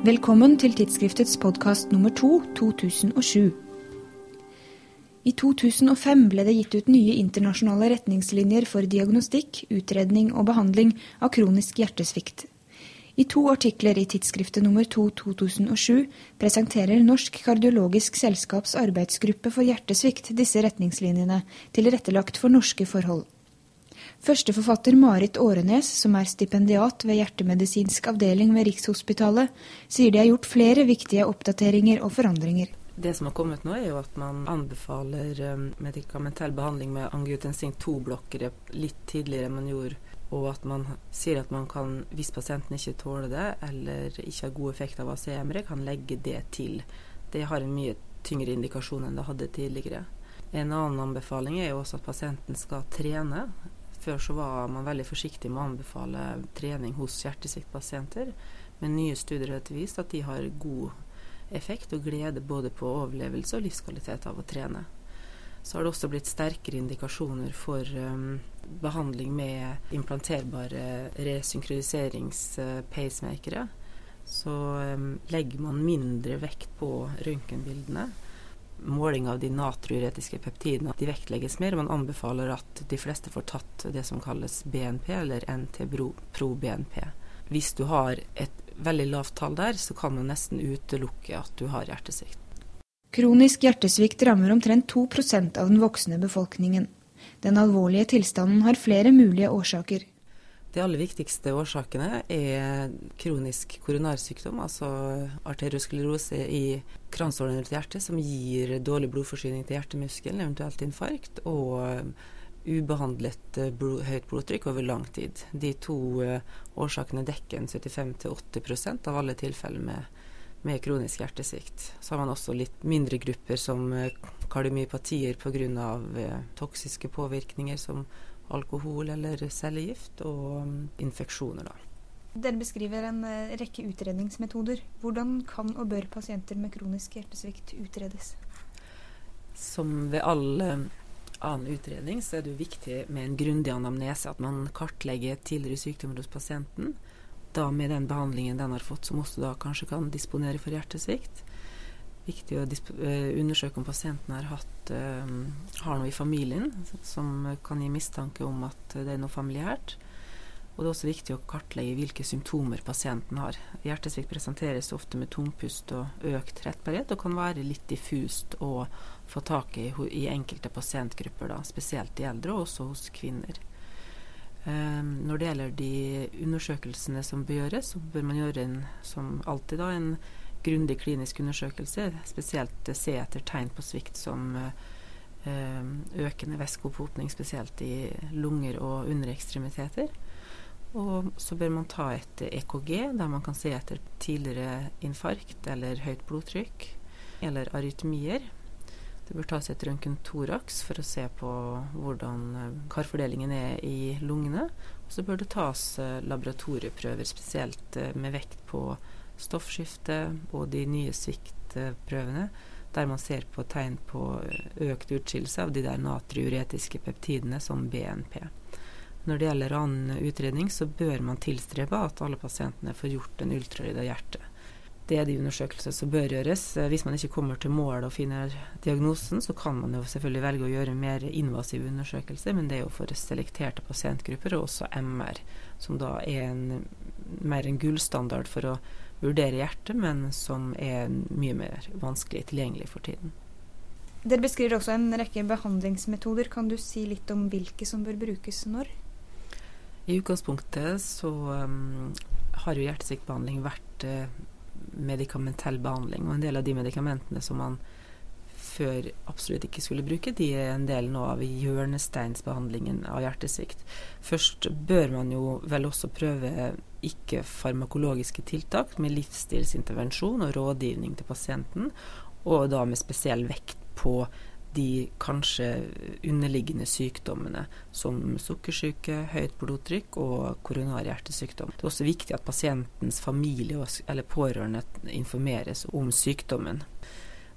Velkommen til tidsskriftets podkast nummer to 2007. I 2005 ble det gitt ut nye internasjonale retningslinjer for diagnostikk, utredning og behandling av kronisk hjertesvikt. I to artikler i tidsskriftet nummer to 2007 presenterer Norsk kardiologisk selskaps arbeidsgruppe for hjertesvikt disse retningslinjene, tilrettelagt for norske forhold. Førsteforfatter Marit Årenes, som er stipendiat ved hjertemedisinsk avdeling ved Rikshospitalet, sier de har gjort flere viktige oppdateringer og forandringer. Det som har kommet nå, er jo at man anbefaler um, medikamentell behandling med angiotensin 2-blokkere litt tidligere enn man gjorde. Og at man sier at man kan, hvis pasienten ikke tåler det, eller ikke har god effekt av ACMR, kan legge det til. Det har en mye tyngre indikasjon enn det hadde tidligere. En annen anbefaling er jo også at pasienten skal trene. Før så var man veldig forsiktig med å anbefale trening hos hjertesviktpasienter, men nye studier har vist at de har god effekt og glede både på overlevelse og livskvalitet av å trene. Så har det også blitt sterkere indikasjoner for um, behandling med implanterbare resynkroniseringspacemakere. Så um, legger man mindre vekt på røntgenbildene måling av de natriuretiske peptidene de vektlegges mer. Man anbefaler at de fleste får tatt det som kalles BNP, eller NT-pro-BNP. Hvis du har et veldig lavt tall der, så kan man nesten utelukke at du har hjertesvikt. Kronisk hjertesvikt rammer omtrent 2 av den voksne befolkningen. Den alvorlige tilstanden har flere mulige årsaker. De aller viktigste årsakene er kronisk koronarsykdom, altså arteriosklerose i kransårene rundt hjertet, som gir dårlig blodforsyning til hjertemuskelen, eventuelt infarkt, og ubehandlet eh, blod, høyt blodtrykk over lang tid. De to uh, årsakene dekker 75-80% av alle tilfeller med, med, kronisk hjertesvikt. Så har man også litt mindre grupper som uh, kardiomyopatier pga. Uh, toksiske påvirkninger som alkohol eller cellegift, og um, infeksjoner. da. Dere beskriver en uh, rekke utredningsmetoder. Hvordan kan og bør pasienter med kronisk hjertesvikt utredes? Som ved all annen utredning så er det viktig med en grundig anamnese. At man kartlegger tidligere sykdommer hos pasienten. Da med den behandlingen den har fått, som også da kanskje kan disponere for hjertesvikt viktig å eh, undersøke om pasienten har, hatt, uh, har noe i familien som kan gi mistanke om at det er noe familiært. Og det er også viktig å kartlegge hvilke symptomer pasienten har. Hjertesvikt presenteres ofte med tungpust og økt rettbarhet, og kan være litt diffust å få tak i i enkelte pasientgrupper, da, spesielt i eldre, og også hos kvinner. Um, når det gjelder de undersøkelsene som bør gjøres, så bør man gjøre en, som alltid da, en grundig klinisk undersøkelse, spesielt se etter tegn på svikt som eh, økende væskeopphopning, spesielt i lunger og underekstremiteter. Og så bør man ta et EKG, der man kan se etter tidligere infarkt eller høyt blodtrykk, eller arytmier. Det bør tas et røntgen thorax for å se på hvordan eh, karfordelingen er i lungene. Og så bør det tas eh, laboratorieprøver, spesielt med vekt på stoffskifte og de nye sviktprøvene, der man ser på tegn på økt utskillelse av de der natriuretiske peptidene som BNP. Når det gjelder annen utredning, så bør man tilstrebe at alle pasientene får gjort en ultralyd av hjertet. Det er de undersøkelser som bør gjøres. Hvis man ikke kommer til mål og finner diagnosen, så kan man jo selvfølgelig velge å gjøre mer invasive undersøkelser, men det er jo for selekterte pasientgrupper, og også MR, som da er en, mer en gullstandard for å vurdere hjertet, men som er mye mer vanskelig tilgjengelig for tiden. Dere beskriver også en rekke behandlingsmetoder. Kan du si litt om hvilke som bør brukes når? I utgangspunktet så um, har jo hjertesviktbehandling vært uh, medikamentell behandling. Og en del av de medikamentene som man før absolutt ikke skulle bruke, de er en del nå av hjørnesteinsbehandlingen av hjertesvikt. Først bør man jo vel også prøve ikke-farmakologiske tiltak med livsstilsintervensjon og rådgivning til pasienten, og da med spesiell vekt på de kanskje underliggende sykdommene som sukkersyke, høyt blodtrykk og koronar hjertesykdom. Det er også viktig at pasientens familie eller pårørende informeres om sykdommen.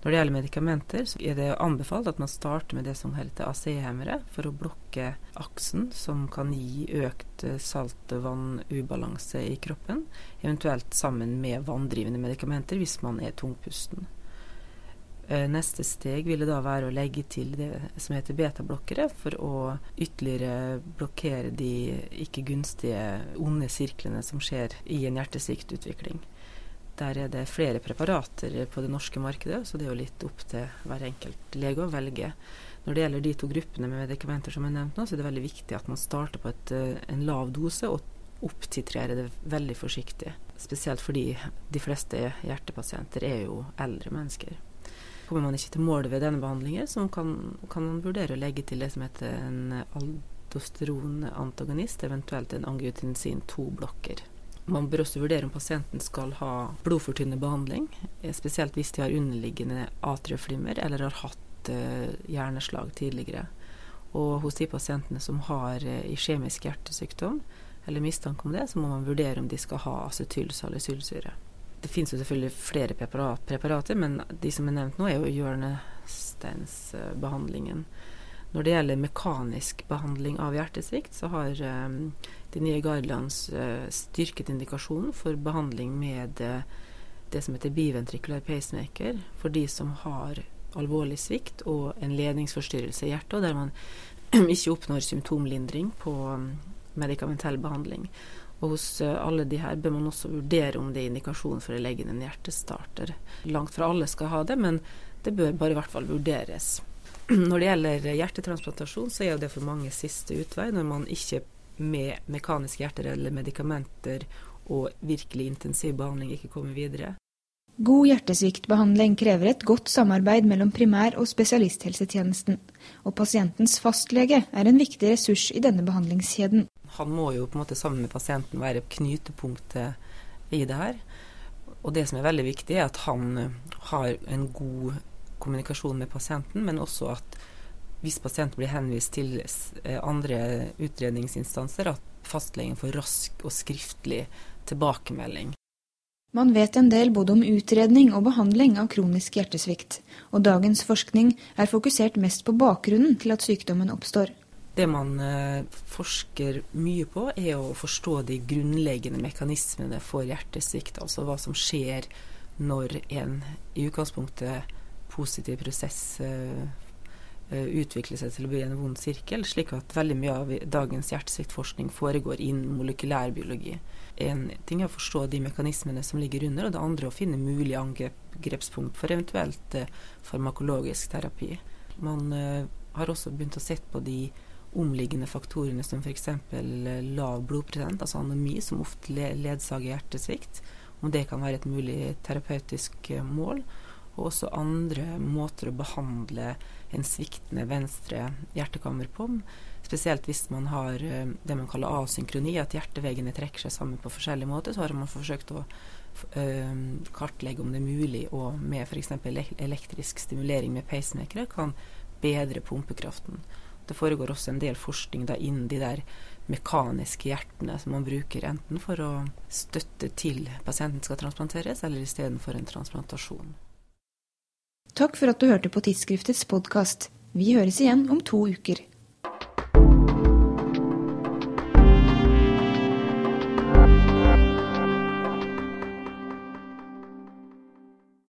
Når det gjelder medikamenter, så er det anbefalt at man starter med det som heter AC-hemmere, for å blokke aksen som kan gi økt eh, salt-vann-ubalanse i kroppen, eventuelt sammen med vanndrivende medikamenter hvis man er tungpusten. Eh, neste steg ville da være å legge til det som heter betablokkere, for å ytterligere blokkere de ikke gunstige onde sirklene som skjer i en hjertesviktutvikling. Der er det flere preparater på det norske markedet, så det er jo litt opp til hver enkelt lege å velge. Når det gjelder de to gruppene med medikamenter som er nevnt nå, så er det veldig viktig at man starter på et, eh, en lav dose og opptitrerer det veldig forsiktig. Spesielt fordi de fleste hjertepasienter er jo eldre mennesker. Kommer man ikke til målet ved denne behandlingen, så kan, kan man vurdere å legge til det som heter en aldosteronantagonist, eventuelt en angiotensin 2-blokker. Man bør også vurdere om pasienten skal ha blodfortynnende behandling, eh, spesielt hvis de har underliggende atrieflimmer eller har hatt uh, hjerneslag tidligere. Og hos de pasientene som har uh, iskjemisk hjertesykdom eller mistanke om det, så må man vurdere om de skal ha acetylsalicylsyre. Det finnes jo selvfølgelig flere preparater, men de som er nevnt nå, er jo hjørnesteinsbehandlingen. Når det gjelder mekanisk behandling av hjertesvikt, så har um, de nye guidelines uh, styrket indikasjonen for behandling med uh, det som heter biventrikulær pacemaker for de som har alvorlig svikt og en ledningsforstyrrelse i hjertet, og der man ikke oppnår symptomlindring på um, medikamentell behandling. Og hos uh, alle de her bør man også vurdere om det er indikasjon for å legge inn en hjertestarter. Langt fra alle skal ha det, men det bør bare i hvert fall vurderes. Når det gjelder hjertetransplantasjon, så er det for mange siste utvei når man ikke med mekaniske hjerter eller medikamenter og virkelig intensiv behandling ikke kommer videre. God hjertesviktbehandling krever et godt samarbeid mellom primær- og spesialisthelsetjenesten, og pasientens fastlege er en viktig ressurs i denne behandlingskjeden. Han må jo på en måte sammen med pasienten være knytepunktet i det her. Og det som er veldig viktig, er at han har en god kommunikasjon med pasienten, men også at hvis pasienten blir henvist til eh, andre utredningsinstanser, at fastlegen får rask og skriftlig tilbakemelding. Man vet en del både om utredning og behandling av kronisk hjertesvikt, og dagens forskning er fokusert mest på bakgrunnen til at sykdommen oppstår. Det man eh, forsker mye på, er å forstå de grunnleggende mekanismene for hjertesvikt. Altså hva som skjer når en i utgangspunktet positiv prosess utvikler seg til å bli en vond sirkel, slik at veldig mye av dagens hjertesviktforskning foregår innen molekylærbiologi. En ting er å forstå de mekanismene som ligger under, og det andre å finne mulige angrepspunkt for eventuelt farmakologisk terapi. Man har også begynt å se på de omliggende faktorene som f.eks. lav blodprosent, altså anemi, som ofte ledsager hjertesvikt. Om det kan være et mulig terapeutisk mål og også andre måter å behandle en sviktende venstre hjertekammer på. Spesielt hvis man har eh, det man kaller asynkroni, at hjerteveggene trekker seg sammen på forskjellige måter. Så har man forsøkt å kartlegge om det er mulig og med f.eks. elektrisk stimulering med pacemakere kan bedre pumpekraften. Det foregår også en del forskning da innen de der mekaniske hjertene som man bruker enten for å støtte til pasienten skal transplanteres, eller istedenfor en transplantasjon. Takk for at du hørte på tidsskriftets podkast. Vi høres igjen om to uker.